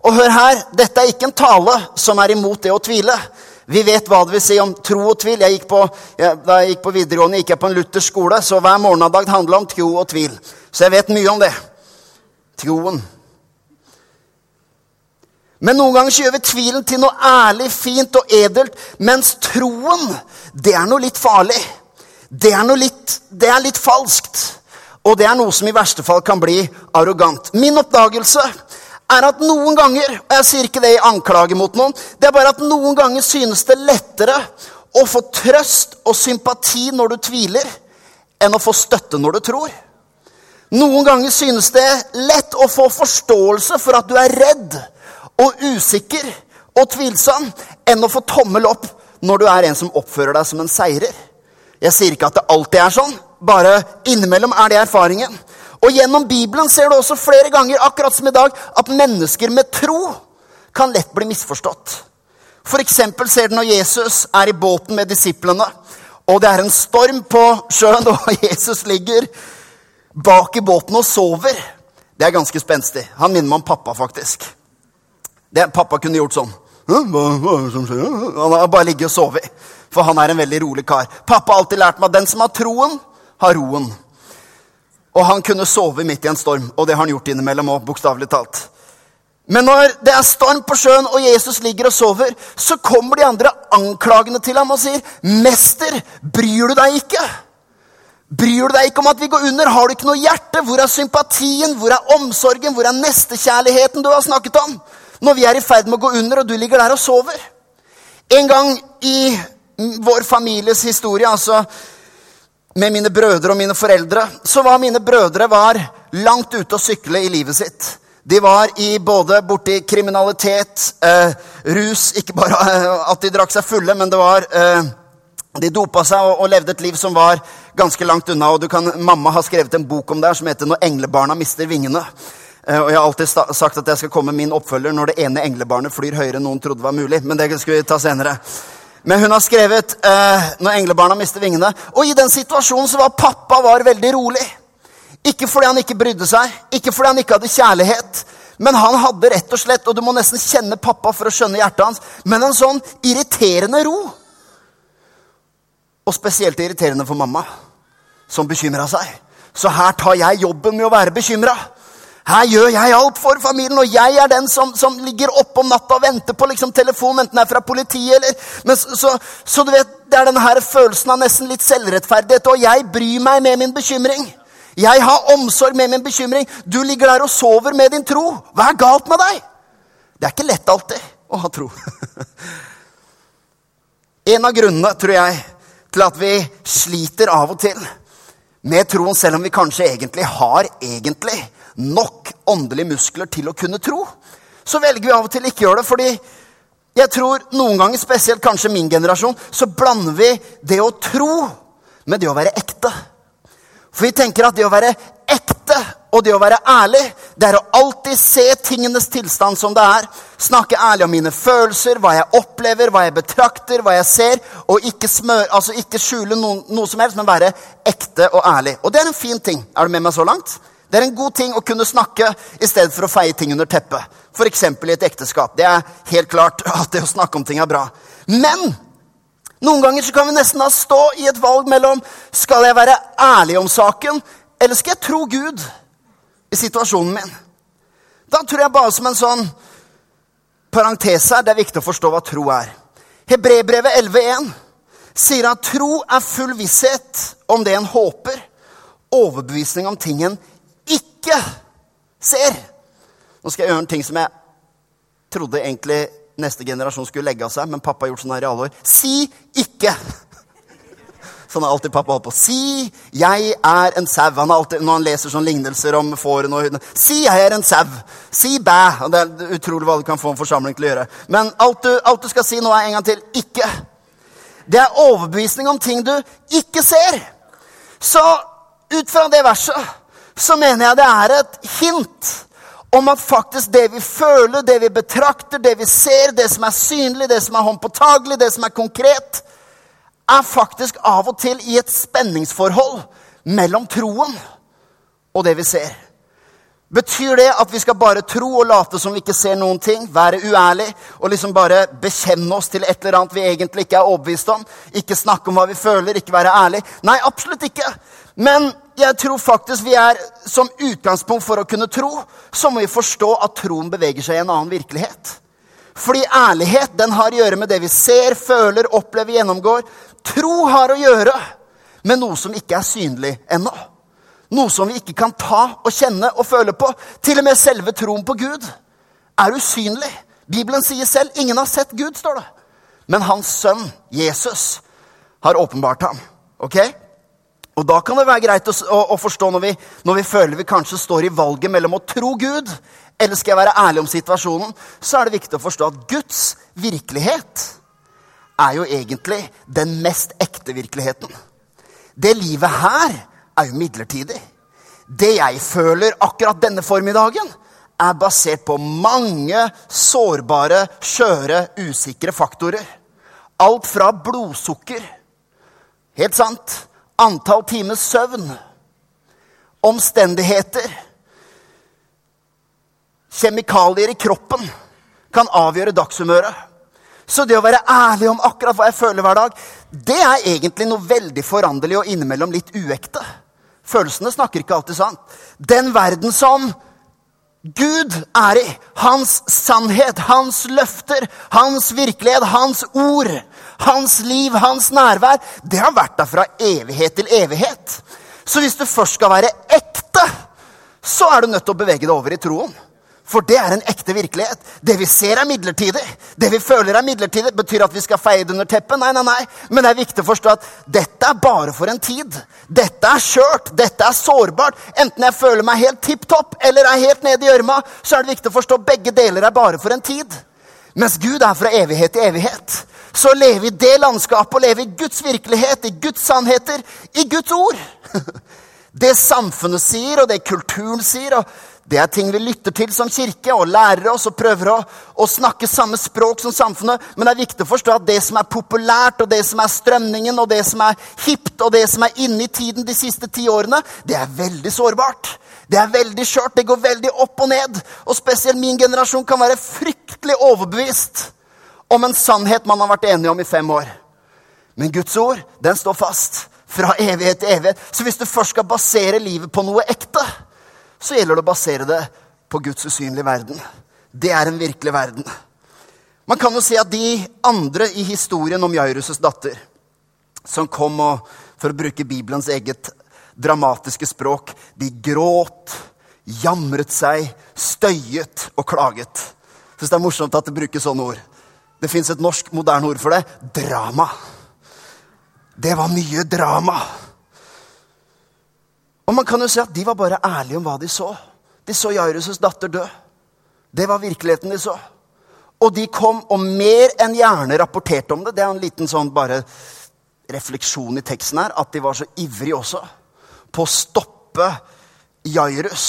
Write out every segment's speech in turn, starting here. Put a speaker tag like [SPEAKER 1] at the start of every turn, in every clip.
[SPEAKER 1] Og hør her, dette er ikke en tale som er imot det å tvile. Vi vet hva det vil si om tro og tvil. Jeg på, jeg, da jeg gikk på videregående, gikk jeg på en luthersk skole, så hver morgendag handla om tro og tvil. Så jeg vet mye om det. Troen. Men noen ganger så gjør vi tvilen til noe ærlig, fint og edelt, mens troen, det er noe litt farlig. Det er, noe litt, det er litt falskt. Og det er noe som i verste fall kan bli arrogant. Min oppdagelse er at noen ganger, og jeg sier ikke det i anklage mot noen, det er bare at noen ganger synes det lettere å få trøst og sympati når du tviler, enn å få støtte når du tror. Noen ganger synes det lett å få forståelse for at du er redd og usikker og tvilsom, enn å få tommel opp når du er en som oppfører deg som en seirer. Jeg sier ikke at det alltid er sånn, bare innimellom er det erfaringen. Og gjennom Bibelen ser du også flere ganger, akkurat som i dag, at mennesker med tro kan lett bli misforstått. F.eks. ser du når Jesus er i båten med disiplene, og det er en storm på sjøen, og Jesus ligger bak i båten og sover. Det er ganske spenstig. Han minner meg om pappa, faktisk. Det, pappa kunne gjort sånn. Han har bare ligget og sovet. For han er en veldig rolig kar. Pappa har alltid lært meg at den som har troen, har roen. Og han kunne sove midt i en storm, og det har han gjort innimellom òg, bokstavelig talt. Men når det er storm på sjøen, og Jesus ligger og sover, så kommer de andre anklagende til ham og sier, 'Mester, bryr du deg ikke?' Bryr du deg ikke om at vi går under? Har du ikke noe hjerte? Hvor er sympatien? Hvor er omsorgen? Hvor er nestekjærligheten du har snakket om? Når vi er i ferd med å gå under, og du ligger der og sover. En gang i vår families historie, altså med mine brødre og mine foreldre, så var mine brødre var langt ute å sykle i livet sitt. De var i både borti kriminalitet, eh, rus Ikke bare eh, at de drakk seg fulle, men det var eh, De dopa seg og, levde et liv som var ganske langt unna. og kan, Mamma har skrevet en bok om det her som heter 'Når englebarna mister vingene'. Eh, og Jeg har alltid sagt at jeg skal komme med min oppfølger når det ene englebarnet flyr høyere enn noen trodde var mulig. Men det skal vi ta senere. Men hun har skrevet eh, 'Når englebarna mister vingene'. Og i den situasjonen så var pappa var veldig rolig. Ikke fordi han ikke brydde seg, ikke fordi han ikke hadde kjærlighet. Men han hadde rett og slett, og du må nesten kjenne pappa for å skjønne hjertet hans, men en sånn irriterende ro. Og spesielt irriterende for mamma, som bekymra seg. Så her tar jeg jobben med å være bekymra. Her gjør jeg alt for familien, og jeg er den som, som ligger oppe om natta og venter på liksom, telefonen, enten det er fra politiet eller men, så, så, du vet, Det er denne her følelsen av nesten litt selvrettferdighet, og jeg bryr meg med min bekymring. Jeg har omsorg med min bekymring. Du ligger der og sover med din tro. Hva er galt med deg? Det er ikke lett alltid å ha tro. en av grunnene, tror jeg, til at vi sliter av og til med troen, selv om vi kanskje egentlig har egentlig nok åndelige muskler til å kunne tro, så velger vi av og til ikke gjøre det. fordi jeg tror noen ganger, spesielt kanskje min generasjon, så blander vi det å tro med det å være ekte. For vi tenker at det å være ekte og det å være ærlig, det er å alltid se tingenes tilstand som det er. Snakke ærlig om mine følelser, hva jeg opplever, hva jeg betrakter, hva jeg ser. Og ikke, smør, altså ikke skjule noen, noe som helst, men være ekte og ærlig. Og det er en fin ting. Er du med meg så langt? Det er en god ting å kunne snakke i stedet for å feie ting under teppet. F.eks. i et ekteskap. Det er helt klart at det å snakke om ting er bra. Men noen ganger så kan vi nesten da stå i et valg mellom skal jeg være ærlig om saken, eller skal jeg tro Gud i situasjonen min? Da tror jeg bare som en sånn parentes her, det er viktig å forstå hva tro er. Hebrebrevet 11,1 sier at tro er full visshet om det en håper, overbevisning om tingen ikke ser. Nå skal jeg gjøre en ting som jeg trodde egentlig neste generasjon skulle legge av seg, men pappa har gjort sånn her i alle år. Si ikke! Sånn har alltid pappa holdt på. Si 'jeg er en sau'. Han alltid, når han leser sånne lignelser om fårene og hundene. Si 'jeg er en sau'. Si 'bæ'. Det er utrolig hva du kan få en forsamling til å gjøre. Men alt du, alt du skal si nå, er en gang til 'ikke'. Det er overbevisning om ting du ikke ser. Så ut fra det verset så mener jeg det er et hint om at faktisk det vi føler, det vi betrakter, det vi ser, det som er synlig, det som er håndpåtagelig, det som er konkret, er faktisk av og til i et spenningsforhold mellom troen og det vi ser. Betyr det at vi skal bare tro og late som vi ikke ser noen ting? Være uærlig og liksom bare bekjenne oss til et eller annet vi egentlig ikke er overbevist om? Ikke snakke om hva vi føler, ikke være ærlig? Nei, absolutt ikke. Men jeg tror faktisk vi er som utgangspunkt for å kunne tro, så må vi forstå at troen beveger seg i en annen virkelighet. Fordi ærlighet den har å gjøre med det vi ser, føler, opplever, gjennomgår. Tro har å gjøre med noe som ikke er synlig ennå. Noe som vi ikke kan ta og kjenne og føle på. Til og med selve troen på Gud er usynlig. Bibelen sier selv 'ingen har sett Gud', står det. Men hans sønn, Jesus, har åpenbart ham. Ok? Og da kan det være greit å, å, å forstå når vi, når vi, føler vi kanskje står i valget mellom å tro Gud eller skal jeg være ærlig om situasjonen, så er det viktig å forstå at Guds virkelighet er jo egentlig den mest ekte virkeligheten. Det livet her er jo midlertidig. Det jeg føler akkurat denne formiddagen, er basert på mange sårbare, skjøre, usikre faktorer. Alt fra blodsukker Helt sant. Antall timers søvn. Omstendigheter. Kjemikalier i kroppen kan avgjøre dagshumøret. Så det å være ærlig om akkurat hva jeg føler hver dag, det er egentlig noe veldig foranderlig og innimellom litt uekte. Følelsene snakker ikke alltid sant. Den verden som Gud er i, hans sannhet, hans løfter, hans virkelighet, hans ord, hans liv, hans nærvær, det har vært der fra evighet til evighet. Så hvis du først skal være ekte, så er du nødt til å bevege deg over i troen. For det er en ekte virkelighet. Det vi ser, er midlertidig. Det vi føler, er midlertidig. Betyr at vi skal feie det under teppet? Nei, nei, nei. Men det er viktig å forstå at dette er bare for en tid. Dette er skjørt. Dette er sårbart. Enten jeg føler meg helt tipp topp eller er helt nede i gjørma, så er det viktig å forstå at begge deler er bare for en tid. Mens Gud er fra evighet til evighet. Så leve i det landskapet og leve i Guds virkelighet, i Guds sannheter, i Guds ord. Det samfunnet sier, og det kulturen sier, og det er ting vi lytter til som kirke og lærer oss og prøver å, å, snakke samme språk som samfunnet. Men det er viktig å forstå at det som er populært, og det som er strømningen, og det som er hipt, og det som er inne i tiden de siste ti årene, det er veldig sårbart. Det er veldig skjørt. Det går veldig opp og ned. Og spesielt min generasjon kan være fryktelig overbevist om en sannhet man har vært enige om i fem år. Men Guds ord, den står fast. Fra evighet til evighet. Så hvis du først skal basere livet på noe ekte, så gjelder det å basere det på Guds usynlige verden. Det er en virkelig verden. Man kan jo si at de andre i historien om Jairus' datter, som kom og, for å bruke Bibelens eget dramatiske språk, de gråt, jamret seg, støyet og klaget. Jeg syns det er morsomt at det brukes sånne ord. Det fins et norsk moderne ord for det drama. Det var mye drama. Og man kan jo si at de var bare ærlige om hva de så. De så Jairus' datter dø. Det var virkeligheten de så. Og de kom og mer enn gjerne rapporterte om det. Det er en liten sånn bare refleksjon i teksten her, at de var så ivrige også på å stoppe Jairus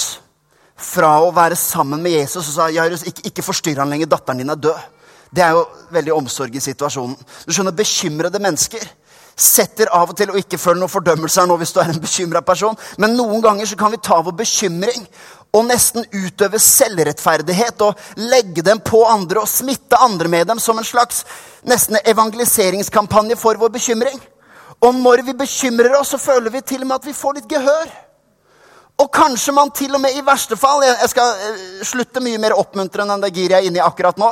[SPEAKER 1] fra å være sammen med Jesus. Og sa Jairus, ikke, ikke forstyrr han lenger, datteren din er død. Det er jo veldig omsorg i situasjonen. Du skjønner, Bekymrede mennesker setter av og til, og ikke føler noen fordømmelse her nå hvis du er en bekymra person, men noen ganger så kan vi ta vår bekymring og nesten utøve selvrettferdighet og legge dem på andre og smitte andre med dem som en slags nesten evangeliseringskampanje for vår bekymring. Og når vi bekymrer oss, så føler vi til og med at vi får litt gehør. Og kanskje man til og med i verste fall Jeg skal eh, slutte mye mer oppmuntrende enn det giret jeg er inne i akkurat nå.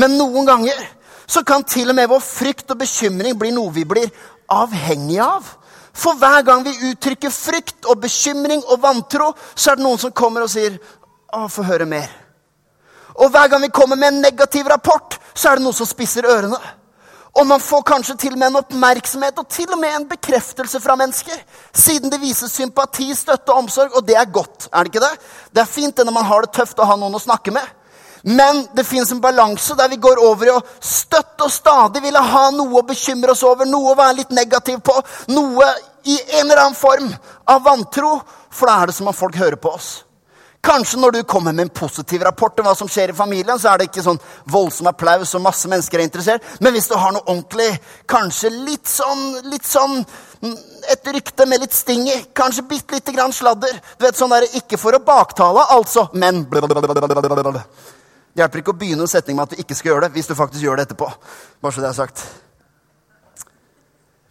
[SPEAKER 1] Men noen ganger så kan til og med vår frykt og bekymring bli noe vi blir avhengig av. For hver gang vi uttrykker frykt og bekymring og vantro, så er det noen som kommer og sier 'Å, få høre mer'. Og hver gang vi kommer med en negativ rapport, så er det noen som spisser ørene. Og man får kanskje til og med en oppmerksomhet og til og med en bekreftelse fra mennesker. Siden det vises sympati, støtte og omsorg, og det er godt. er Det ikke det? Det er fint det når man har det tøft å ha noen å snakke med. Men det fins en balanse der vi går over i å støtte og stadig ville ha noe å bekymre oss over, noe å være litt negativ på, noe i en eller annen form av vantro. For da er det som om folk hører på oss. Kanskje når du kommer med en positiv rapport om hva som skjer i familien, så er det ikke sånn voldsom applaus og masse mennesker er interessert. Men hvis du har noe ordentlig, kanskje litt sånn, litt sånn et rykte med litt sting i. Kanskje bitte lite grann sladder. Du vet, sånn der, Ikke for å baktale, altså, men hjelper ikke å begynne en setning med at du ikke skal gjøre det, hvis du faktisk gjør det etterpå. Bare så det er sagt.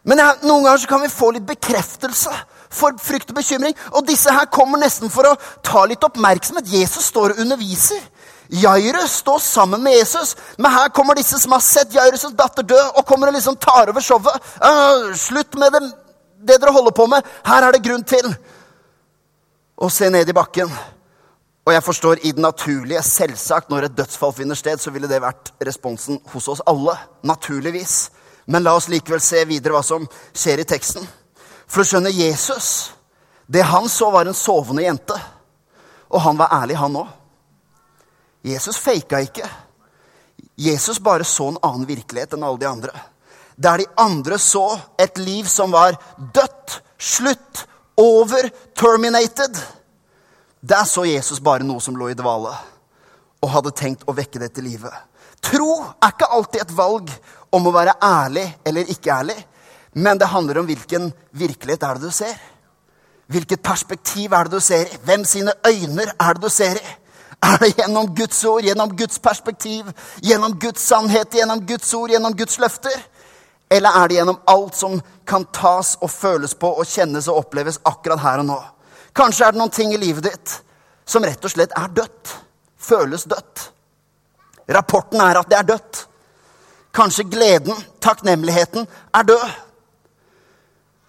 [SPEAKER 1] Men jeg, noen ganger så kan vi få litt bekreftelse for frykt og bekymring. Og disse her kommer nesten for å ta litt oppmerksomhet. Jesus står og underviser. Jairus står sammen med Jesus, men her kommer disse som har sett Jairus' datter dø, og kommer og liksom tar over showet. Uh, slutt med det, det dere holder på med. Her er det grunn til å se ned i bakken. Og jeg forstår i det naturlige, selvsagt, når et dødsfall finner sted, så ville det vært responsen hos oss alle. Naturligvis. Men la oss likevel se videre hva som skjer i teksten. For å skjønne Jesus Det han så, var en sovende jente. Og han var ærlig, han òg. Jesus faka ikke. Jesus bare så en annen virkelighet enn alle de andre. Der de andre så et liv som var dødt, slutt, over, terminated. Der så Jesus bare noe som lå i dvale, og hadde tenkt å vekke det til live. Tro er ikke alltid et valg om å være ærlig eller ikke ærlig, men det handler om hvilken virkelighet er det du ser. Hvilket perspektiv er det du ser i? Hvem sine øyne er det du ser i? Er det gjennom Guds ord, gjennom Guds perspektiv, gjennom Guds sannhet, gjennom Guds ord, gjennom Guds løfter? Eller er det gjennom alt som kan tas og føles på og kjennes og oppleves akkurat her og nå? Kanskje er det noen ting i livet ditt som rett og slett er dødt. Føles dødt. Rapporten er at det er dødt. Kanskje gleden, takknemligheten, er død.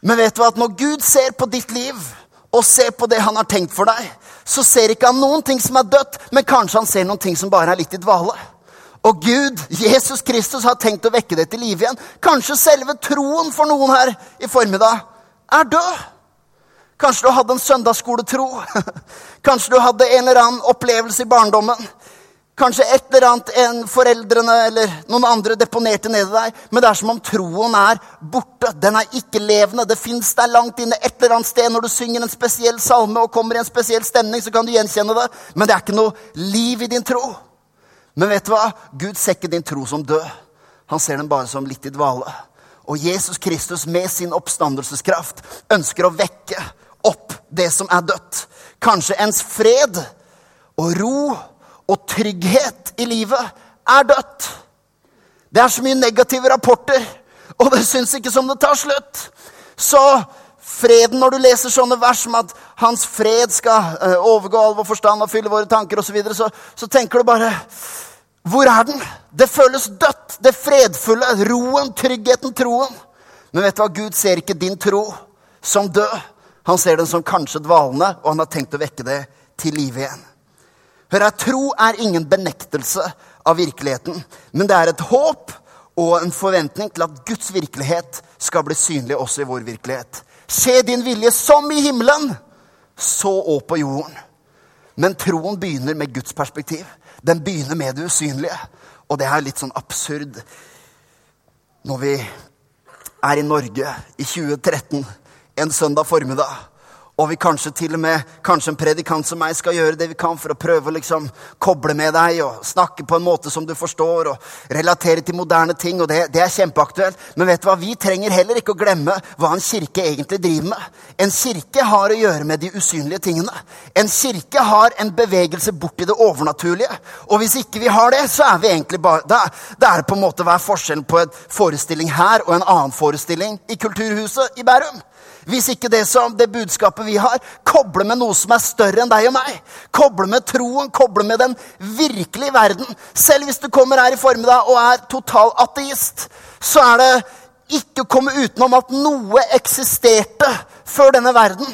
[SPEAKER 1] Men vet du at når Gud ser på ditt liv og ser på det han har tenkt for deg, så ser ikke han noen ting som er dødt, men kanskje han ser noen ting som bare er litt i dvale. Og Gud, Jesus Kristus, har tenkt å vekke det til live igjen. Kanskje selve troen for noen her i formiddag er død. Kanskje du hadde en søndagsskoletro. Kanskje du hadde en eller annen opplevelse i barndommen. Kanskje et eller annet en foreldrene eller noen andre deponerte nedi deg. Men det er som om troen er borte. Den er ikke levende. Det fins der langt inne et eller annet sted. Når du synger en spesiell salme og kommer i en spesiell stemning, så kan du gjenkjenne det. Men det er ikke noe liv i din tro. Men vet du hva? Gud ser ikke din tro som død. Han ser den bare som litt i dvale. Og Jesus Kristus med sin oppstandelseskraft ønsker å vekke opp det som er dødt. Kanskje ens fred og ro og trygghet i livet er dødt. Det er så mye negative rapporter, og det syns ikke som det tar slutt. Så freden, når du leser sånne vers som at hans fred skal eh, overgå all vår forstand og fylle våre tanker osv., så, videre, så så tenker du bare Hvor er den? Det føles dødt. Det fredfulle, roen, tryggheten, troen. Men vet du hva? Gud ser ikke din tro som død. Han ser den som kanskje dvalende, og han har tenkt å vekke det til live igjen. Hør her, Tro er ingen benektelse av virkeligheten, men det er et håp og en forventning til at Guds virkelighet skal bli synlig også i vår virkelighet. Se din vilje som i himmelen, så òg på jorden. Men troen begynner med Guds perspektiv. Den begynner med det usynlige. Og det er litt sånn absurd når vi er i Norge i 2013 en søndag formiddag og vi kanskje til og med, kanskje en predikant som meg skal gjøre det vi kan for å prøve å liksom koble med deg og snakke på en måte som du forstår, og relatere til moderne ting. og det, det er kjempeaktuelt. Men vet du hva? vi trenger heller ikke å glemme hva en kirke egentlig driver med. En kirke har å gjøre med de usynlige tingene. En kirke har en bevegelse bort i det overnaturlige. Og hvis ikke vi har det, så er vi egentlig bare Da, da er det på en måte hva er forskjellen på en forestilling her og en annen forestilling i Kulturhuset i Bærum. Hvis ikke det som det budskapet vi har, kobler med noe som er større enn deg og meg. Kobler med troen, kobler med den virkelige verden. Selv hvis du kommer her i formiddag og er total ateist, så er det ikke å komme utenom at noe eksisterte før denne verden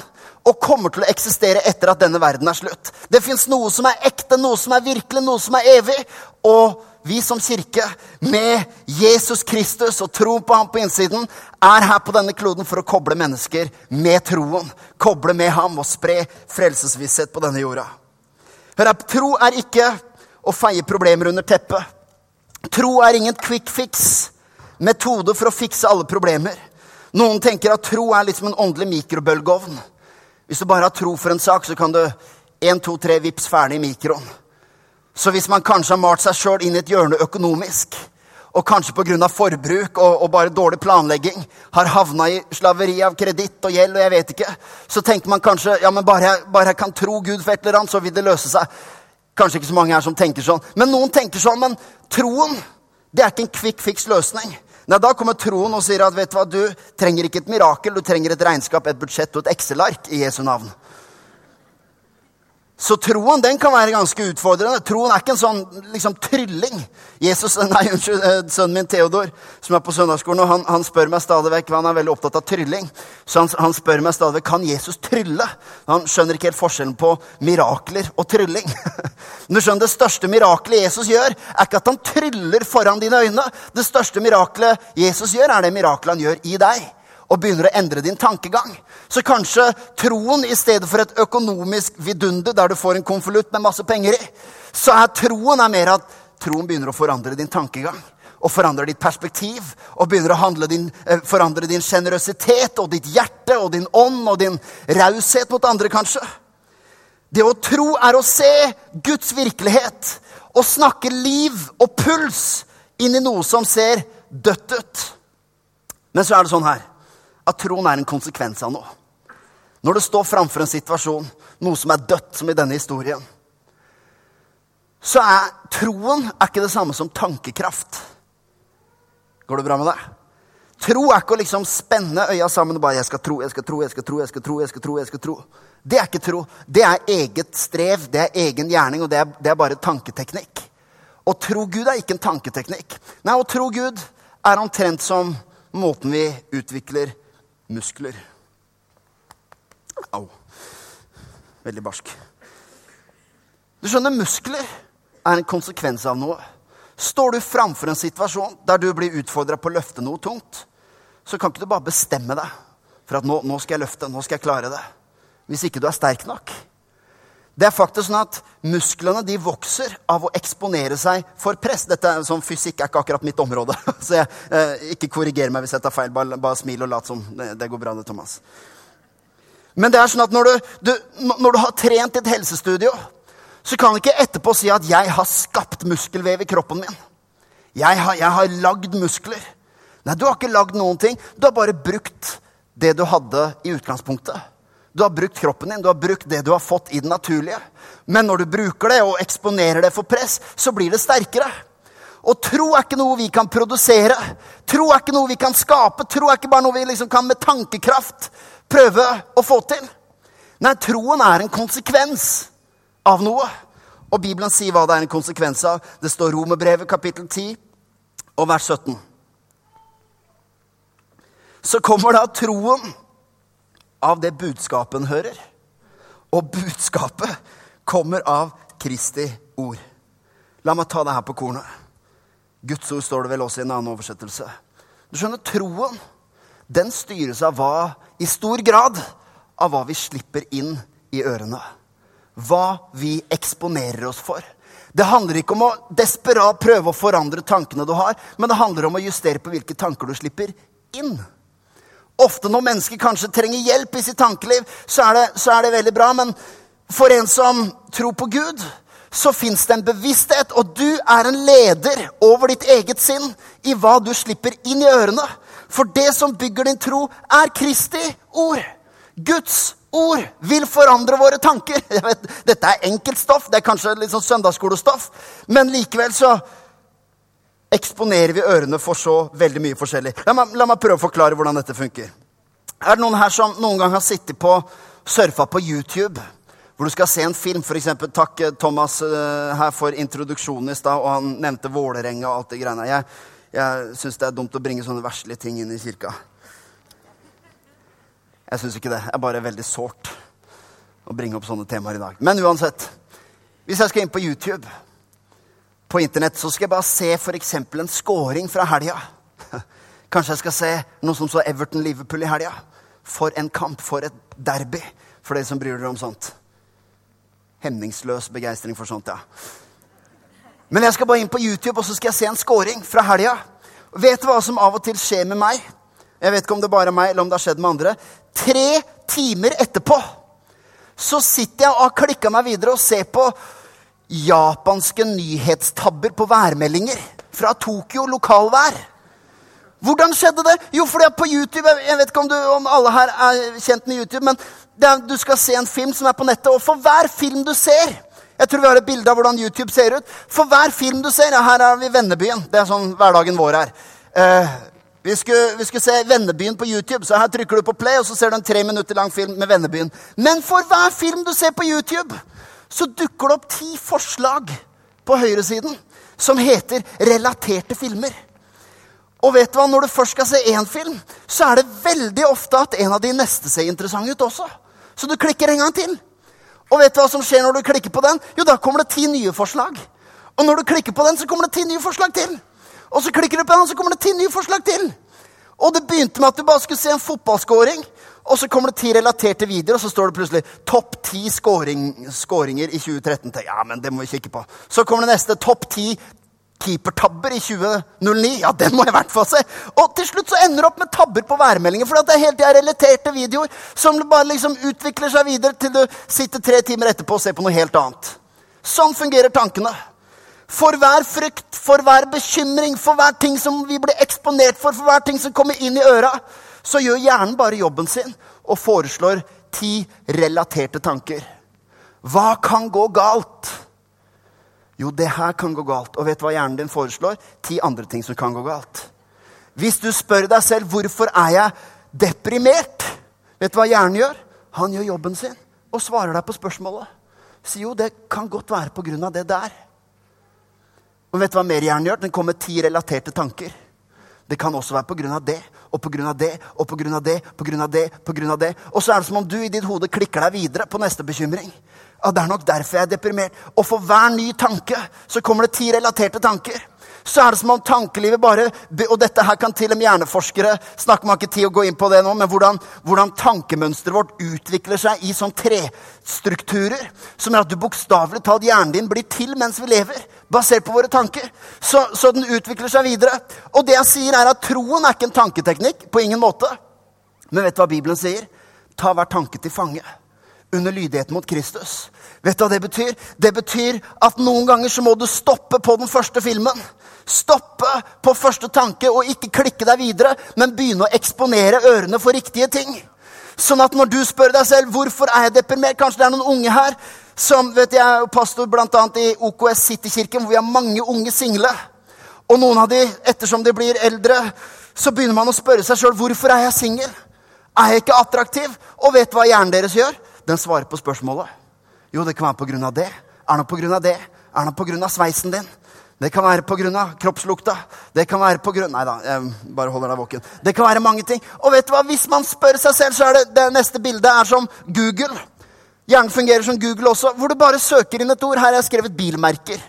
[SPEAKER 1] og kommer til å eksistere etter at denne verden er slutt. Det fins noe som er ekte, noe som er virkelig, noe som er evig. Og vi som kirke, med Jesus Kristus og troen på ham på innsiden, er her på denne kloden for å koble mennesker med troen. Koble med ham og spre frelsesvisshet på denne jorda. Hør her, Tro er ikke å feie problemer under teppet. Tro er ingen quick fix, metode for å fikse alle problemer. Noen tenker at tro er litt som en åndelig mikrobølgeovn. Hvis du bare har tro for en sak, så kan du én, to, tre, vips ferdig i mikroen. Så hvis man kanskje har malt seg sjøl inn i et hjørne økonomisk, og kanskje pga. forbruk og, og, bare dårlig planlegging har havna i slaveri av kreditt og gjeld, og jeg vet ikke, så tenker man kanskje ja, men bare jeg, bare jeg kan tro Gud for et eller annet, så vil det løse seg. Kanskje ikke så mange her som tenker sånn. Men noen tenker sånn. Men troen det er ikke en quick fix løsning. Nei, Da kommer troen og sier at vet du hva, du trenger ikke et mirakel, du trenger et regnskap, et budsjett og et Excel-ark i Jesu navn. Så troen den kan være ganske utfordrende. Troen er ikke en sånn liksom, trylling. Jesus, nei, unnskyld, eh, Sønnen min Theodor, som er på søndagsskolen, han, han, spør meg stadig vekk, han er veldig opptatt av trylling. Så han, han spør meg stadig vekk kan Jesus trylle. Han skjønner ikke helt forskjellen på mirakler og trylling. Men du skjønner, Det største mirakelet Jesus gjør, er ikke at han tryller foran dine øyne. Det største mirakelet Jesus gjør, er det mirakelet han gjør i deg og begynner å endre din tankegang. Så kanskje troen i stedet for et økonomisk vidunde der du får en konvolutt med masse penger i, så er troen er mer at troen begynner å forandre din tankegang. Og forandre ditt perspektiv og begynner å din, eh, forandre din sjenerøsitet og ditt hjerte og din ånd og din raushet mot andre, kanskje. Det å tro er å se Guds virkelighet og snakke liv og puls inn i noe som ser dødt ut. Men så er det sånn her at troen er en konsekvens av noe. Når du står framfor en situasjon, noe som er dødt, som i denne historien, så er troen er ikke det samme som tankekraft. Går det bra med deg? Tro er ikke å liksom spenne øya sammen og bare 'jeg skal tro, jeg skal tro, jeg skal tro'. jeg skal tro, jeg skal tro, jeg skal tro. Det er ikke tro. Det er eget strev, det er egen gjerning, og det er, det er bare tanketeknikk. Å tro Gud er ikke en tanketeknikk. Nei, å tro Gud er omtrent som måten vi utvikler muskler. Au. Veldig barsk. Du skjønner, muskler er en konsekvens av noe. Står du framfor en situasjon der du blir utfordra på å løfte noe tungt, så kan ikke du bare bestemme deg for at nå, nå skal jeg løfte, nå skal jeg klare det. Hvis ikke du er sterk nok. Det er faktisk sånn at Musklene de vokser av å eksponere seg for press. Dette er sånn Fysikk er ikke akkurat mitt område, så jeg, eh, ikke korriger meg hvis jeg tar feil. Bare, bare smil og lat som. Det, det, går bra, det, Thomas. Men det er sånn at når du, du, når du har trent i et helsestudio, så kan du ikke etterpå si at 'jeg har skapt muskelvev i kroppen min'. Jeg har, jeg har lagd muskler. Nei, du har ikke lagd noen ting. Du har bare brukt det du hadde i utgangspunktet. Du har brukt kroppen din, du har brukt det du har fått i det naturlige. Men når du bruker det og eksponerer det for press, så blir det sterkere. Og tro er ikke noe vi kan produsere. Tro er ikke noe vi kan skape. Tro er ikke bare noe vi liksom kan med tankekraft prøve å få til. Nei, troen er en konsekvens av noe. Og Bibelen sier hva det er en konsekvens av. Det står Romerbrevet kapittel 10 og vers 17. Så kommer da troen av det budskapet en hører. Og budskapet kommer av Kristi ord. La meg ta det her på kornet. Guds ord står det vel også i en annen oversettelse. Du skjønner, Troen den styres av hva, i stor grad av hva vi slipper inn i ørene. Hva vi eksponerer oss for. Det handler ikke om å desperat prøve å forandre tankene du har, men det handler om å justere på hvilke tanker du slipper inn. Ofte når mennesker kanskje trenger hjelp i sitt tankeliv, så er det, så er det veldig bra. Men for en som tror på Gud, så fins det en bevissthet, og du er en leder over ditt eget sinn i hva du slipper inn i ørene. For det som bygger din tro, er Kristi ord. Guds ord vil forandre våre tanker. Vet, dette er enkelt stoff, det er kanskje litt sånn søndagsskolestoff, men likevel så eksponerer vi ørene for så veldig mye forskjellig. La meg, la meg, prøve å forklare hvordan dette funker. Er det noen her som noen gang har sittet på surfa på YouTube? Hvor du skal se en film, f.eks. Takk eh, Thomas uh, her for introduksjonen i stad. Og han nevnte Vålerenga og alt det greiene. Jeg, jeg syns det er dumt å bringe sånne verslige ting inn i kirka. Jeg syns ikke det. Det er bare veldig sårt å bringe opp sånne temaer i dag. Men uansett. Hvis jeg skal inn på YouTube på internett, så skal jeg bare se f.eks. en scoring fra helga. Kanskje jeg skal se noe som så Everton-Liverpool i helga. For en kamp, for et derby, for dere som bryr dere om sånt. Hemningsløs begeistring for sånt, ja. Men jeg skal bare inn på YouTube og så skal jeg se en scoring fra helga. Vet du hva som av og til skjer med meg? Jeg vet ikke om det bare er meg, eller om det har skjedd med andre. Tre timer etterpå så sitter jeg og har klikka meg videre og ser på japanske nyhetstabber på værmeldinger. fra Tokyo lokalvær. Hvordan skjedde det? Jo, fordi på YouTube Jeg vet ikke om, du, om alle her er kjent med YouTube, men er, du skal se en film som er på nettet, og for hver film du ser Jeg tror vi har et bilde av hvordan YouTube ser ut. For hver film du ser ja, Her er vi i Vennebyen. Det er sånn hverdagen vår her. Uh, vi skulle, vi skulle, se Vennebyen på YouTube, så her trykker du på play, og så ser du en tre minutter lang film med Vennebyen. Men for hver film du ser på YouTube, så dukker det opp ti forslag på høyresiden som heter 'relaterte filmer'. Og vet du hva, når du først skal se én film, så er det veldig ofte at en av de neste ser interessant ut også. Så du klikker en gang til. Og vet du hva som skjer når du klikker på den? Jo, da kommer det ti nye forslag. Og når du klikker på den, så kommer det ti nye forslag til. Og så klikker du på den, så kommer det ti nye forslag til. Og det begynte med at du bare skulle se en fotballskåring. Og så kommer det ti relaterte videoer, og så står det plutselig 'Topp ti skåringer i 2013'. Ja, men det må vi kikke på. Så kommer det neste 'Topp ti keepertabber i 2009'. Ja, den må jeg i hvert fall se. Og til slutt så ender det opp med tabber på værmeldingen. For det er helt tida relaterte videoer som bare liksom utvikler seg videre til du sitter tre timer etterpå og ser på noe helt annet. Sånn fungerer tankene. For hver frykt, for hver bekymring, for hver ting som vi blir eksponert for, for hver ting som kommer inn i øra, så gjør hjernen bare jobben sin og foreslår ti relaterte tanker. Hva kan gå galt? Jo, det her kan gå galt. Og vet du hva hjernen din foreslår? Ti andre ting som kan gå galt. Hvis du spør deg selv hvorfor er jeg deprimert, vet du hva hjernen gjør? Han gjør jobben sin og svarer deg på spørsmålet. Sier jo, det kan godt være på grunn av det der. Og vet du hva mer hjernen gjør? Den kommer med ti relaterte tanker. Det kan også være på grunn av det og pga. det og pga. det pga. det. av det. Og så er det som om du i ditt hode klikker deg videre på neste bekymring. Ja, Det er nok derfor jeg er deprimert. Og for hver ny tanke så kommer det ti relaterte tanker så er det som om tankelivet bare Og dette her kan til og med hjerneforskere snakke man ikke tid å gå inn på det nå, men hvordan, hvordan tankemønsteret vårt utvikler seg i sånn trestrukturer som er at du bokstavelig talt hjernen din blir til mens vi lever, basert på våre tanker. Så, så den utvikler seg videre. Og det jeg sier, er at troen er ikke en tanketeknikk. På ingen måte. Men vet du hva Bibelen sier? Ta hver tanke til fange under lydigheten mot Kristus. Vet du hva det betyr? Det betyr at noen ganger så må du stoppe på den første filmen. Stoppe på første tanke og ikke klikke deg videre, men begynne å eksponere ørene for riktige ting. Sånn at når du spør deg selv hvorfor er jeg deprimert Kanskje det er noen unge her som vet Jeg er pastor bl.a. i OKS Citykirken, hvor vi har mange unge single. Og noen av de, ettersom de blir eldre, så begynner man å spørre seg sjøl hvorfor er jeg singel. Er jeg ikke attraktiv? Og vet hva hjernen deres gjør? Den svarer på spørsmålet. Jo, det kan være på grunn av det. Er det på grunn av det? Er det på grunn av sveisen din? Det kan være pga. kroppslukta. Det kan være på grunn... Nei da, jeg bare holder deg våken. Det kan være mange ting. Og vet du hva? hvis man spør seg selv, så er det, det neste bildet er som Google. Hjernen fungerer som Google også, hvor du bare søker inn et ord. Her har jeg skrevet bilmerker.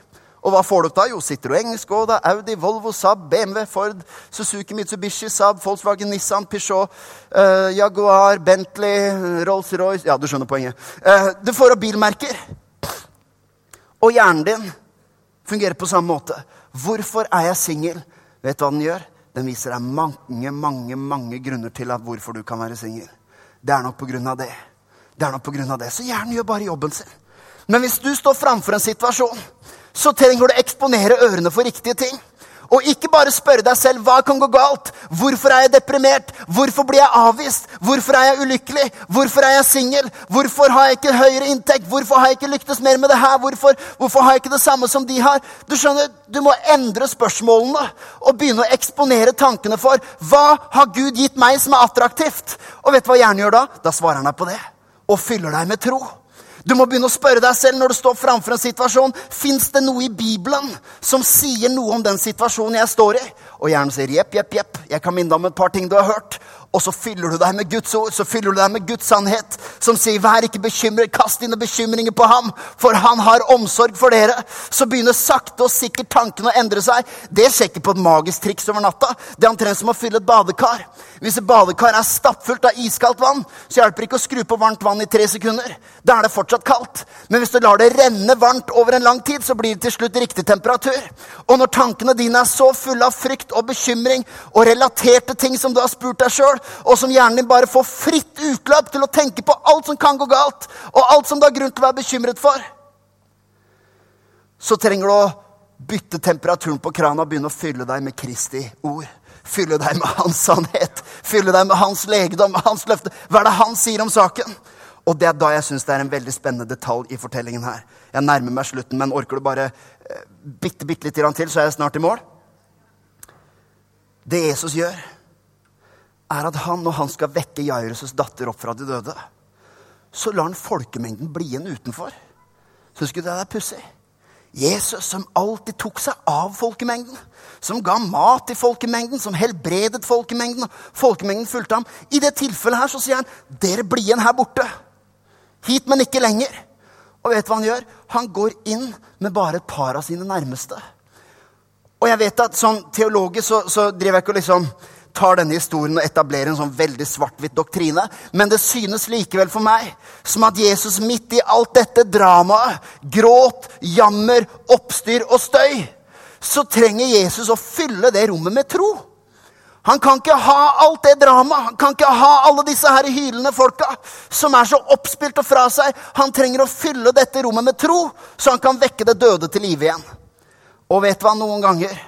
[SPEAKER 1] Og hva får du opp da? Jo, Citroën, Skoda, Audi, Volvo, Saab, BMW, Ford, Suzuki, Mitsubishi, Saab, Volkswagen, Nissan, Peugeot, uh, Jaguar, Bentley, Rolls-Royce Ja, du skjønner poenget. Uh, du får opp bilmerker. Og hjernen din fungerer på samme måte. Hvorfor er jeg singel? Vet du hva den gjør? Den viser deg mange, mange, mange grunner til at hvorfor du kan være singel. Det er nok på grunn av det. Det er nok på grunn av det. Så hjernen gjør bare jobben sin. Men hvis du står framfor en situasjon så trenger du å eksponere ørene for riktige ting. Og ikke bare spørre deg selv hva kan gå galt. Hvorfor er jeg deprimert? Hvorfor blir jeg avvist? Hvorfor er jeg ulykkelig? Hvorfor er jeg singel? Hvorfor har jeg ikke høyere inntekt? Hvorfor har jeg ikke lyktes mer med det her? Hvorfor, hvorfor har jeg ikke det samme som de har? Du skjønner, du må endre spørsmålene og begynne å eksponere tankene for hva har Gud gitt meg som er attraktivt? Og vet du hva hjernen gjør da? Da svarer han deg på det. Og fyller deg med tro. Du må begynne å spørre deg selv når du står framfor en situasjon fins det noe i Bibelen som sier noe om den situasjonen jeg står i. Og hjernen sier jepp, jepp, jepp. Jeg kan minne om et par ting du har hørt. Og så fyller du deg med Guds ord, så fyller du deg med Guds sannhet, som sier 'vær ikke bekymret, kast dine bekymringer på ham', for han har omsorg for dere. Så begynner sakte og sikkert tankene å endre seg. Det skjer ikke på et magisk triks over natta. Det er omtrent som å fylle et badekar. Hvis et badekar er stappfullt av iskaldt vann, så hjelper det ikke å skru på varmt vann i tre sekunder. Da er det fortsatt kaldt. Men hvis du lar det renne varmt over en lang tid, så blir det til slutt riktig temperatur. Og når tankene dine er så fulle av frykt og bekymring og relaterte ting som du har spurt deg sjøl, og som hjernen din bare får fritt utløp til å tenke på alt som kan gå galt, og alt som du har grunn til å være bekymret for, så trenger du å bytte temperaturen på krana og begynne å fylle deg med Kristi ord. Fylle deg med hans sannhet, fylle deg med hans legedom, med hans løfte. Hva er det han sier om saken? Og det er da jeg syns det er en veldig spennende detalj i fortellingen her. Jeg nærmer meg slutten, men orker du bare eh, bitte, bitte litt til, så er jeg snart i mål? Det Jesus gjør, er at han, når han skal vekke Jairus' datter opp fra de døde, så lar han folkemengden bli igjen utenfor. Syns ikke det er pussig? Jesus som alltid tok seg av folkemengden. Som ga mat til folkemengden, som helbredet folkemengden. Folkemengden fulgte ham. I det tilfellet her så sier han, 'Dere blir igjen her borte.' Hit, men ikke lenger. Og vet du hva han gjør? Han går inn med bare et par av sine nærmeste. Og jeg vet at sånn teologisk så, så driver jeg ikke og liksom tar denne historien og etablerer en sånn veldig svart-hvitt doktrine. Men det synes likevel for meg som at Jesus midt i alt dette dramaet, gråt, jammer, oppstyr og støy, så trenger Jesus å fylle det rommet med tro. Han kan ikke ha alt det dramaet, han kan ikke ha alle disse her hylende folka som er så oppspilt og fra seg. Han trenger å fylle dette rommet med tro, så han kan vekke det døde til live igjen. Og vet du hva, noen ganger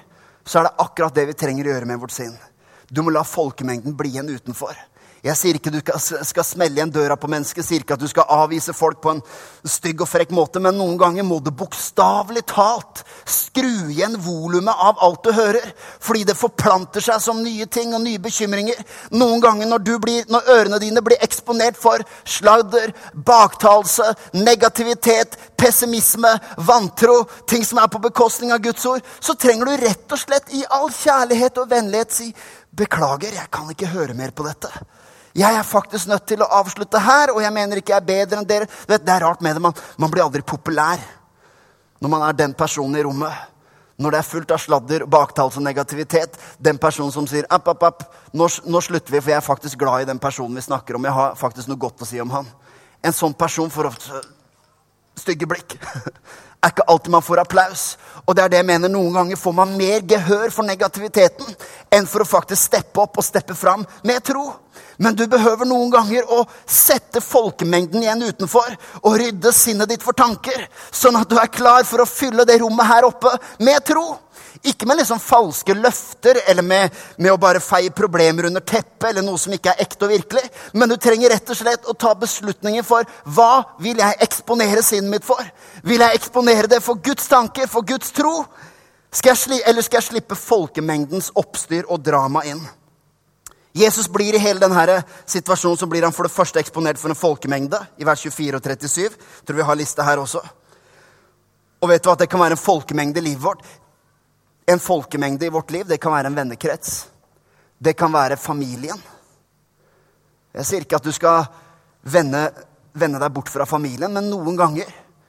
[SPEAKER 1] så er det akkurat det vi trenger å gjøre med vårt sinn. Du må la folkemengden bli igjen utenfor. Jeg sier ikke du skal smelle igjen døra på mennesket, sier ikke at du skal avvise folk på en stygg og frekk måte, men noen ganger må du bokstavelig talt skru igjen volumet av alt du hører. Fordi det forplanter seg som nye ting og nye bekymringer. Noen ganger når, blir, når ørene dine blir eksponert for sladder, baktalelse, negativitet, pessimisme, vantro, ting som er på bekostning av Guds ord, så trenger du rett og slett i all kjærlighet og vennlighet si Beklager, jeg kan ikke høre mer på dette. Jeg er faktisk nødt til å avslutte her, og jeg mener ikke jeg er bedre enn dere. Vet, det er rart med det, man, man blir aldri populær når man er den personen i rommet. Når det er fullt av sladder, baktals og negativitet. Den personen som sier app, app, app, nå, nå, slutter vi, for jeg er faktisk glad i den personen vi snakker om. Jeg har faktisk noe godt å si om han. En sånn person får ofte stygge blikk. er ikke alltid man får applaus. Og det er det jeg mener, Noen ganger får man mer gehør for negativiteten enn for å faktisk steppe opp og steppe fram med tro. Men du behøver noen ganger å sette folkemengden igjen utenfor og rydde sinnet ditt for tanker, sånn at du er klar for å fylle det rommet her oppe med tro. Ikke med liksom falske løfter eller med, med, å bare feie problemer under teppet eller noe som ikke er ekte og virkelig. Men du trenger rett og slett å ta beslutninger for hva vil jeg eksponere sinnet mitt for. Vil jeg eksponere det for Guds tanke, for Guds tro? Skal jeg, eller skal jeg slippe folkemengdens oppstyr og drama inn? Jesus blir i hele denne situasjonen så blir han for det første eksponert for en folkemengde. i vers 24 og 37. Jeg tror vi har lista her også. Og vet du at Det kan være en folkemengde i livet vårt. En folkemengde i vårt liv, det kan være en vennekrets. Det kan være familien. Jeg sier ikke at du skal vende, vende deg bort fra familien, men noen ganger,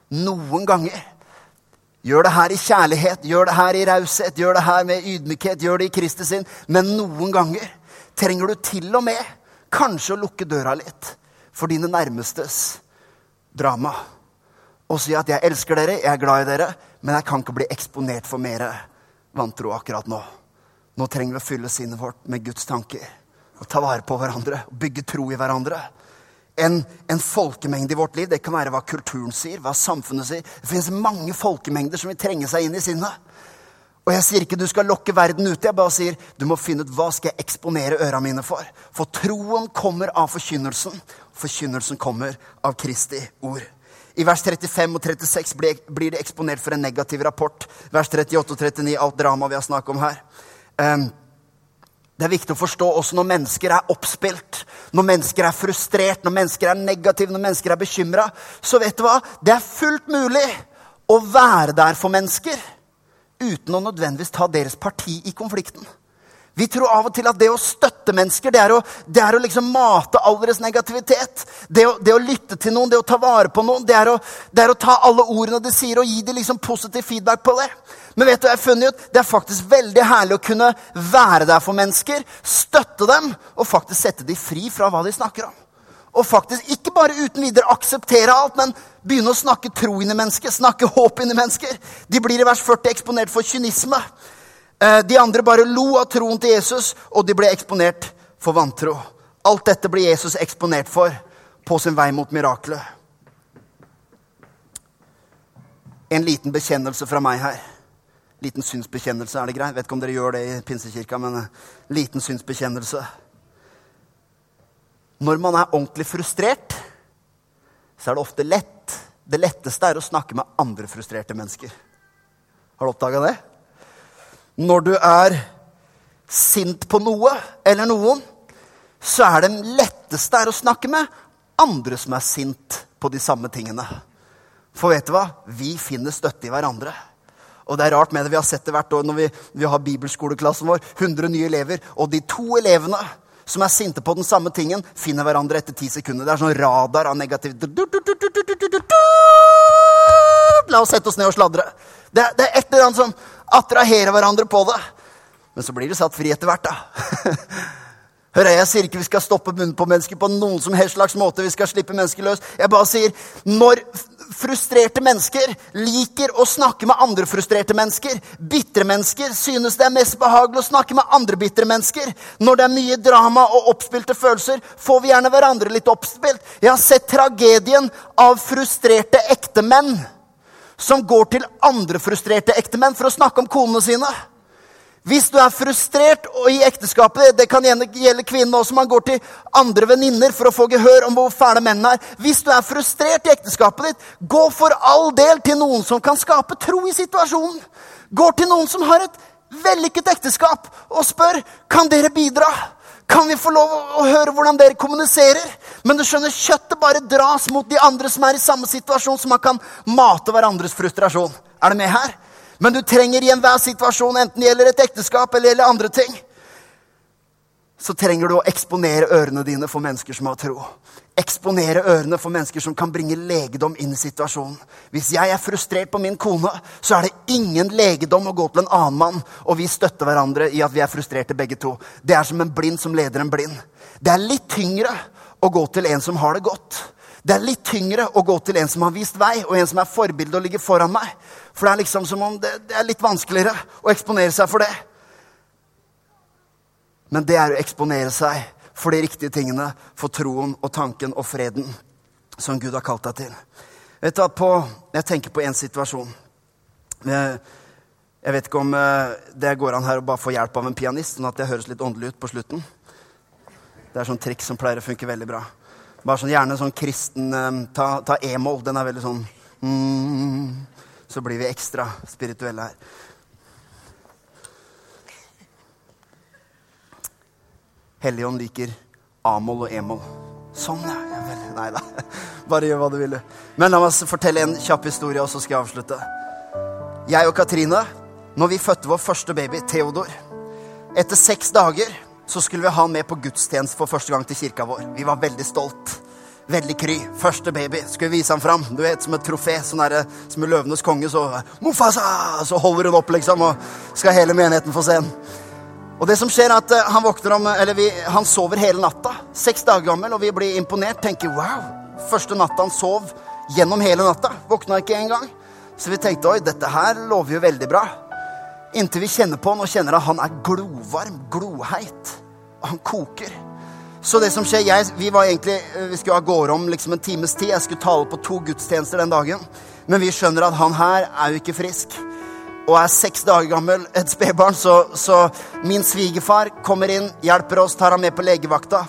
[SPEAKER 1] noen ganger Gjør det her i kjærlighet, gjør det her i raushet, gjør det her med ydmykhet, gjør det i Kristus sin. Men noen ganger trenger du til og med kanskje å lukke døra litt for dine nærmestes drama. Og si at 'jeg elsker dere, jeg er glad i dere, men jeg kan ikke bli eksponert for mer vantro akkurat nå. Nå trenger vi å fylle sinnet vårt med Guds tanker. Og ta vare på hverandre og bygge tro i hverandre. En, en, folkemengde i vårt liv, det kan være hva kulturen sier, hva samfunnet sier. Det finnes mange folkemengder som vil trenge seg inn i sinnet. Og jeg sier ikke du skal lokke verden ut. Jeg bare sier du må finne ut hva skal jeg eksponere øra mine for. For troen kommer av forkynnelsen. Forkynnelsen kommer av Kristi ord. I vers 35 og 36 blir det eksponert for en negativ rapport. Vers 38 og 39, alt drama vi har snakket om her. Um, det er viktig å forstå også når mennesker er oppspilt, når mennesker er frustrert, når mennesker er negative, når mennesker er bekymra. Så vet du hva? Det er fullt mulig å være der for mennesker uten å nødvendigvis ta deres parti i konflikten. Vi tror av og til at det å støtte mennesker, det er å, det er å liksom mate all deres negativitet. Det å, det å, lytte til noen, det å ta vare på noen, det er å, det er å ta alle ordene de sier, og gi dem liksom positiv feedback på det. Men vet du, jeg har funnet ut, det er faktisk veldig herlig å kunne være der for mennesker, støtte dem, og faktisk sette dem fri fra hva de snakker om og faktisk ikke bare uten videre akseptere alt, men begynne å snakke tro inn i mennesker, snakke håp inn i mennesker. De blir i vers 40 eksponert for kynisme. Eh, de andre bare lo av troen til Jesus, og de ble eksponert for vantro. Alt dette ble Jesus eksponert for på sin vei mot miraklet. En liten bekjennelse fra meg her. Liten synsbekjennelse, er det greit? Vet ikke om dere gjør det i pinsekirka, men eh, liten synsbekjennelse. Når man er ordentlig frustrert, så er det ofte lett. Det letteste er å snakke med andre frustrerte mennesker. Har du oppdaga det? Når du er sint på noe eller noen, så er det letteste er å snakke med andre som er sint på de samme tingene. For vet du hva? Vi finner støtte i hverandre. Og det er rart med det. Vi har sett det hvert år når vi, vi har bibelskoleklassen vår. 100 nye elever. Og de to elevene som er sinte på den samme tingen, finner hverandre etter ti sekunder. Det er sånn radar av negativ La oss sette oss ned og sladre. Det, det er et eller annet som attraherer hverandre på det. Men så blir det satt fri etter hvert, da. Hører Jeg sier ikke vi skal stoppe munnen på mennesker på noen som helst slags måte. Vi skal slippe mennesker løs. Jeg bare sier når frustrerte mennesker liker å snakke med andre frustrerte mennesker, bitre mennesker synes det er mest behagelig å snakke med andre bitre mennesker. Når det er mye drama og oppspilte følelser, får vi gjerne hverandre litt oppspilt. Jeg har sett tragedien av frustrerte ektemenn som går til andre frustrerte ektemenn for å snakke om konene sine. Hvis du er frustrert i ekteskapet, det kan gjelde kvinnen også, man går til andre venninner for å få gehør om hvor fæle mennene er. Hvis du er frustrert i ekteskapet ditt, gå for all del til noen som kan skape tro i situasjonen. Gå til noen som har et vellykket ekteskap, og spør kan dere bidra. Kan vi få lov å høre hvordan dere kommuniserer? Men du skjønner, kjøttet bare dras mot de andre som er i samme situasjon, så man kan mate hverandres frustrasjon. Er du med her? Men du trenger i enhver situasjon, enten det gjelder et ekteskap eller gjelder andre ting, så trenger du å eksponere ørene dine for mennesker som har tro. Eksponere ørene for mennesker som kan bringe legedom inn i situasjonen. Hvis jeg er frustrert på min kone, så er det ingen legedom å gå til en annen mann, og vi støtter hverandre i at vi er frustrerte begge to. Det er som en blind som leder en blind. Det er litt tyngre å gå til en som har det godt. Det er litt tyngre å gå til en som har vist vei, og en som er forbilde og ligger foran meg. For det er liksom som om det, det er litt vanskeligere å eksponere seg for det. Men det er å eksponere seg for de riktige tingene, for troen og tanken og freden som Gud har kalt deg til. Vet du, på, Jeg tenker på en situasjon. Jeg, jeg vet ikke om eh, det går an her å bare få hjelp av en pianist, sånn at det høres litt åndelig ut på slutten. Det er sånn triks som pleier å funke veldig bra. Bare sånn, Gjerne sånn kristen eh, Ta, ta e-moll. Den er veldig sånn mm, Så blir vi ekstra spirituelle her. Helligånd liker a-moll og e-moll. Sånn, ja. ja vel. Nei da. Bare gjør hva du vil. Men la meg fortelle en kjapp historie, og så skal jeg avslutte. Jeg og Katrine, når vi fødte vår første baby, Theodor Etter seks dager så skulle vi ha han med på gudstjeneste for første gang til kirka vår. Vi var veldig stolt. Veldig kry. Første baby. Skulle vi vise ham fram. Du vet, Som et trofé. sånn der, Som i Løvenes konge. Så Mufasa! Så holder hun opp, liksom, og skal hele menigheten få se den. Og det som skjer er at uh, Han om, eller vi, han sover hele natta. Seks dager gammel, og vi blir imponert. Tenker wow. Første natta han sov gjennom hele natta. Våkna ikke engang. Så vi tenkte oi, dette her lover jo veldig bra. Inntil vi kjenner på han og kjenner at han er glovarm, gloheit. Han koker. Så det som skjer, jeg, Vi var egentlig, eh, vi skulle av gårde om liksom en times tid. Jeg skulle tale på to gudstjenester den dagen. Men vi skjønner at han her er jo ikke frisk. Og er seks dager gammel, et spedbarn. Så, så min svigerfar kommer inn, hjelper oss, tar ham med på legevakta.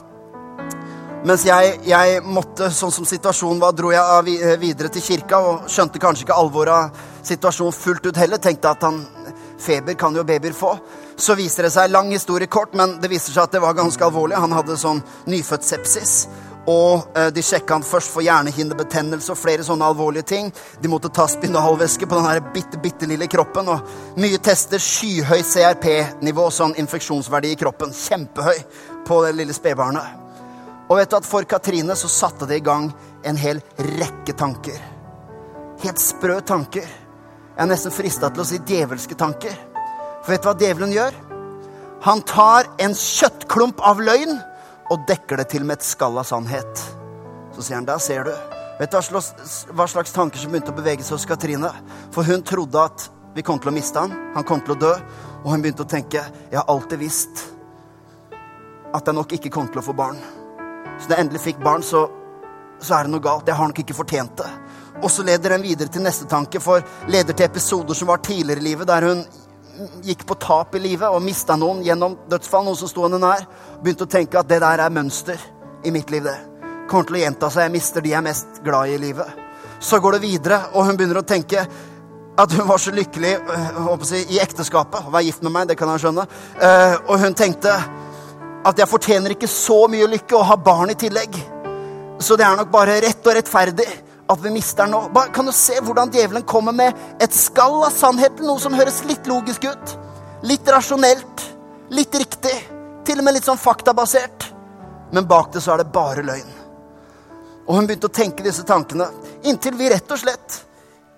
[SPEAKER 1] Mens jeg, jeg, måtte, sånn som situasjonen var, dro jeg videre til kirka og skjønte kanskje ikke alvoret av situasjonen fullt ut heller. Tenkte at han Feber kan jo babyer få. Så viser det seg, lang historie kort, men det viser seg at det var ganske alvorlig. Han hadde sånn nyfødt sepsis. Og eh, de sjekka han først for hjernehinnebetennelse og flere sånne alvorlige ting. De måtte ta spinalvæske på den bitte, bitte lille kroppen. Og mye tester. Skyhøy CRP-nivå, sånn infeksjonsverdi i kroppen. Kjempehøy på det lille spedbarnet. Og vet du at for Katrine så satte det i gang en hel rekke tanker. Helt sprø tanker. Jeg er nesten frista til å si djevelske tanker. For vet du hva djevelen gjør? Han tar en kjøttklump av løgn og dekker det til med et skall av sannhet. Så sier han, der ser du. Vet du hva slags tanker som begynte å bevege seg hos Katrine? For hun trodde at vi kom til å miste han, han kom til å dø. Og hun begynte å tenke jeg har alltid visst at jeg nok ikke kom til å få barn. Så da jeg endelig fikk barn, så, så er det noe galt. Jeg har nok ikke fortjent det. Og så leder den videre til neste tanke, for leder til episoder som var tidligere i livet, der hun gikk på tap i livet og mista noen gjennom dødsfall, noen som sto henne nær. Begynte å tenke at det der er mønster i mitt liv. det. Kommer til å gjenta seg. Jeg mister de jeg er mest glad i i livet. Så går det videre, og hun begynner å tenke at hun var så lykkelig øh, si, i ekteskapet. Å være gift med meg, det kan jeg skjønne. Uh, og hun tenkte at jeg fortjener ikke så mye lykke å ha barn i tillegg. Så det er nok bare rett og rettferdig at vi mister den nå. Bare, kan du se hvordan djevelen kommer med et skall av sannheten? noe som høres litt logisk ut? Litt rasjonelt, litt riktig, til og med litt sånn faktabasert. Men bak det så er det bare løgn. Og hun begynte å tenke disse tankene inntil vi rett og slett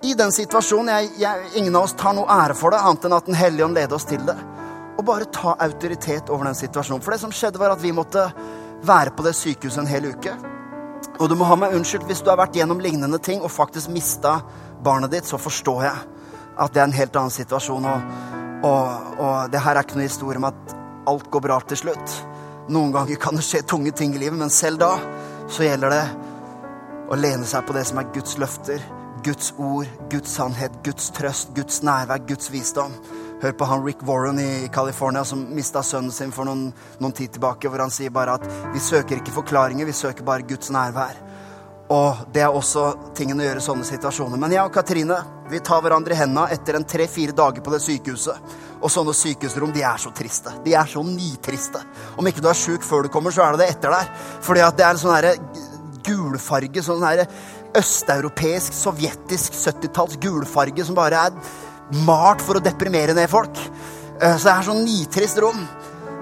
[SPEAKER 1] i den situasjonen jeg, jeg, Ingen av oss tar noe ære for det, annet enn at Den hellige ånd leder oss til det. Og bare ta autoritet over den situasjonen. For det som skjedde, var at vi måtte være på det sykehuset en hel uke. Og du må ha meg unnskyldt hvis du har vært gjennom lignende ting og faktisk mista barnet ditt, så forstår jeg at det er en helt annen situasjon. Og, og, og det her er ikke noe historie om at alt går bra til slutt. Noen ganger kan det skje tunge ting i livet, men selv da så gjelder det å lene seg på det som er Guds løfter, Guds ord, Guds sannhet, Guds trøst, Guds nærvær, Guds visdom. Hør på han Rick Warren i California som mista sønnen sin for noen, noen, tid tilbake, hvor han sier bare at vi søker ikke forklaringer, vi søker bare Guds nærvær. Og det er også tingen å gjøre i sånne situasjoner. Men jeg og Katrine vi tar hverandre i hendene etter en tre-fire dager på det sykehuset. Og sånne sykehusrom de er så triste. De er så nitriste. Om ikke du er sjuk før du kommer, så er det det etter der. Fordi at det er en sånn gulfarge. Sånn østeuropeisk, sovjetisk 70-talls gulfarge som bare er malt for å deprimere ned folk. Eh, så det er sånn nitrist rom.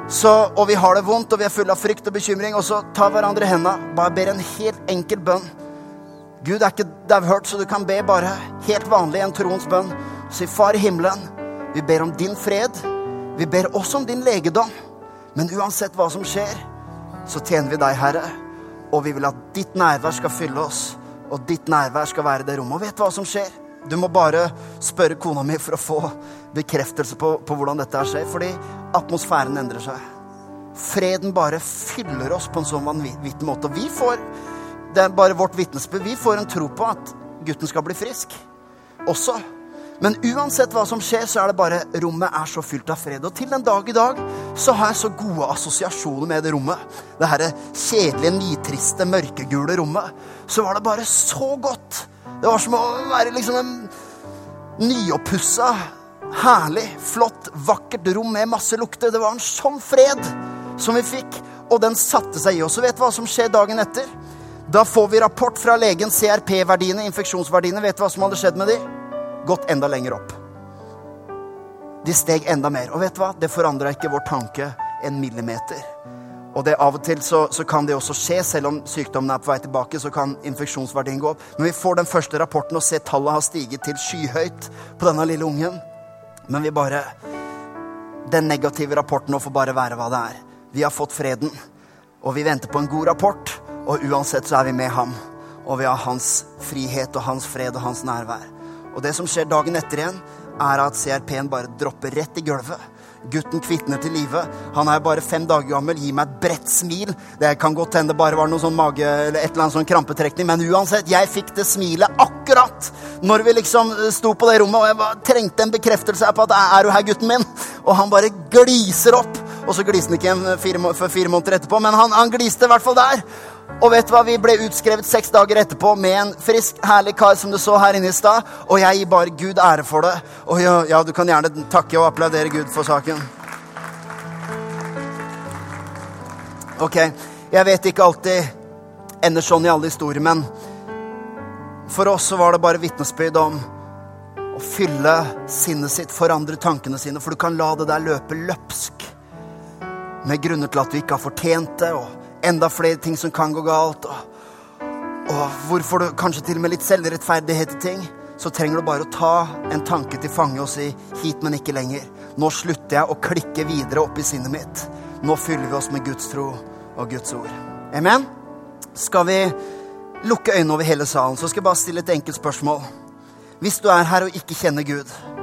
[SPEAKER 1] Så, og vi har det vondt, og vi er fulle av frykt og bekymring. Og så tar hverandre i hendene, bare ber en helt enkel bønn. Gud er ikke dauhørt, så du kan be bare helt vanlig en troens bønn. Si, Far i himmelen, vi ber om din fred. Vi ber også om din legedom. Men uansett hva som skjer, så tjener vi deg, Herre. Og vi vil at ditt nærvær skal fylle oss, og ditt nærvær skal være det rommet. Og vet hva som skjer? Du må bare spørre kona mi for å få bekreftelse på, på hvordan dette skjer. Fordi atmosfæren endrer seg. Freden bare fyller oss på en sånn vanvittig måte. Og vi får det er bare vårt vitnesbyrd. Vi får en tro på at gutten skal bli frisk også. Men uansett hva som skjer, så er det bare rommet er så fylt av fred. Og til den dag i dag så har jeg så gode assosiasjoner med det rommet. Det herre kjedelige, nitriste, mørkegule rommet. Så var det bare så godt det var som å være liksom en nyoppussa, herlig, flott, vakkert rom med masse lukter. Det var en sånn fred som vi fikk, og den satte seg i oss. Og vet du hva som skjer dagen etter? Da får vi rapport fra legen, CRP-verdiene, infeksjonsverdiene. Vet du hva som hadde skjedd med de? Gått enda lenger opp. De steg enda mer. Og vet du hva? Det forandra ikke vår tanke en millimeter. Og det Av og til så, så, kan det også skje, selv om sykdommen er på vei tilbake. så kan infeksjonsverdien gå opp. Men vi får den første rapporten og ser tallet har stiget til skyhøyt på denne lille ungen. Men vi bare Den negative rapporten nå får bare være hva det er. Vi har fått freden, og vi venter på en god rapport. Og uansett så er vi med ham. Og vi har hans frihet og hans fred og hans nærvær. Og det som skjer dagen etter igjen, er at CRP-en bare dropper rett i gulvet. Gutten kvitner til live. Han er bare fem dager gammel. Gi meg et bredt smil. Det kan godt hende det bare var noe sånn mage eller et eller annet sånn krampetrekning, men uansett, jeg fikk det smilet akkurat når vi liksom eh, sto på det rommet, og jeg bare trengte en bekreftelse på at 'er du her, gutten min?' Og han bare gliser opp. Og så gliser han ikke igjen fire, for fire måneder etterpå, men han, han gliste i hvert fall der. Og vet du hva? Vi ble utskrevet seks dager etterpå med en frisk, herlig kar som du så her inne i stad. Og jeg gir bare Gud ære for det. Og ja, ja, du kan gjerne takke og applaudere Gud for saken. Ok, jeg vet ikke alltid ender sånn i alle historier, men for oss så var det bare vitnesbyrd om å fylle sinnet sitt, forandre tankene sine, for du kan la det der løpe løpsk med grunner til at du ikke har fortjent det. og enda flere ting som kan gå galt. Og, og hvorfor du kanskje til og med litt selvrettferdighet i ting. Så trenger du bare å ta en tanke til fange og si 'hit, men ikke lenger'. Nå slutter jeg å klikke videre opp i sinnet mitt. Nå fyller vi oss med Guds tro og Guds ord. Amen? Skal vi lukke øynene over hele salen, så skal jeg bare stille et enkelt spørsmål. Hvis du er her og ikke kjenner Gud